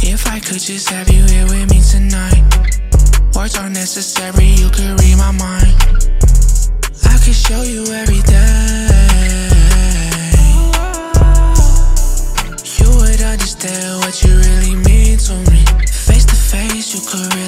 If I could just have you here with me tonight. Words aren't necessary, you could read my mind. I could show you everything. You would understand what you really mean to me. Face to face, you could really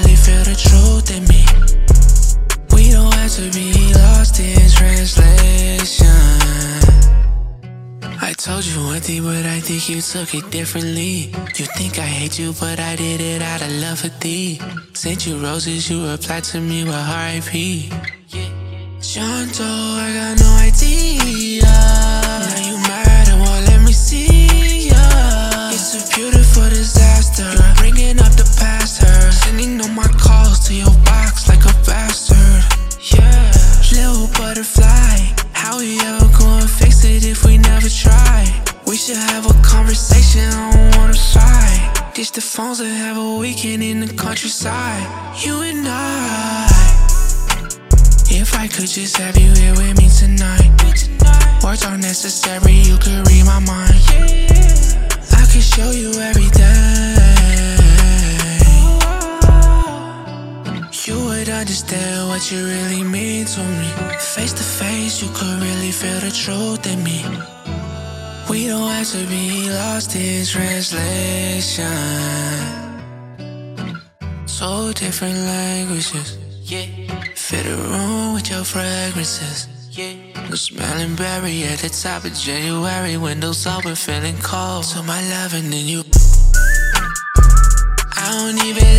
told you one thing, but I think you took it differently. You think I hate you, but I did it out of love for thee. Sent you roses, you replied to me with R.I.P. Doe, I got no idea. Now you mad won't let me see ya. It's a beautiful disaster. You're bringing up the past, her. Sending all my calls to your box like a bastard. Yeah, little butterfly. How fix it if we never try? We should have a conversation, wanna fight. Ditch the phones and have a weekend in the countryside. You and I. If I could just have you here with me tonight. Words aren't necessary, you could read my mind. You would understand what you really mean to me. Face to face, you could really feel the truth in me. We don't have to be lost in translation. So different languages. Yeah. Fit a room with your fragrances. Yeah. The smelling berry at the top of January. Windows open, feeling cold. To my loving and you. I don't even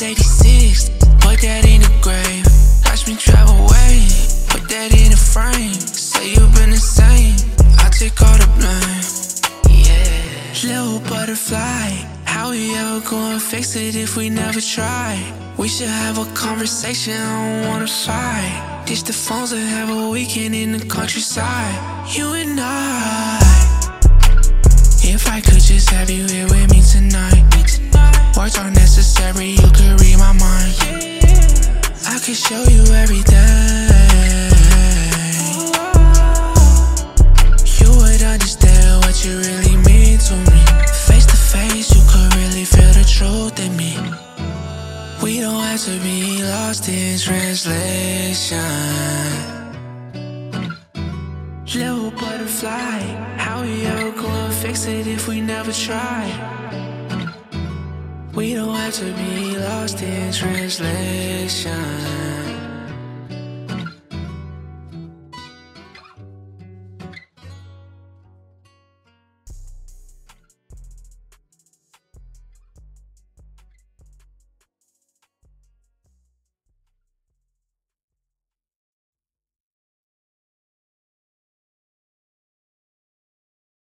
Love 86. Put that in the grave. Watch me drive away. Put that in a frame. Say you've been the same. I take all the blame. Yeah. Little butterfly, how we ever gonna fix it if we never try? We should have a conversation, I don't wanna fight. Ditch the phones and have a weekend in the countryside. You and I. could show you everything. You would understand what you really mean to me. Face to face, you could really feel the truth in me. We don't have to be lost in translation. Little butterfly, how we ever gonna fix it if we never try? We don't have to be lost in translation.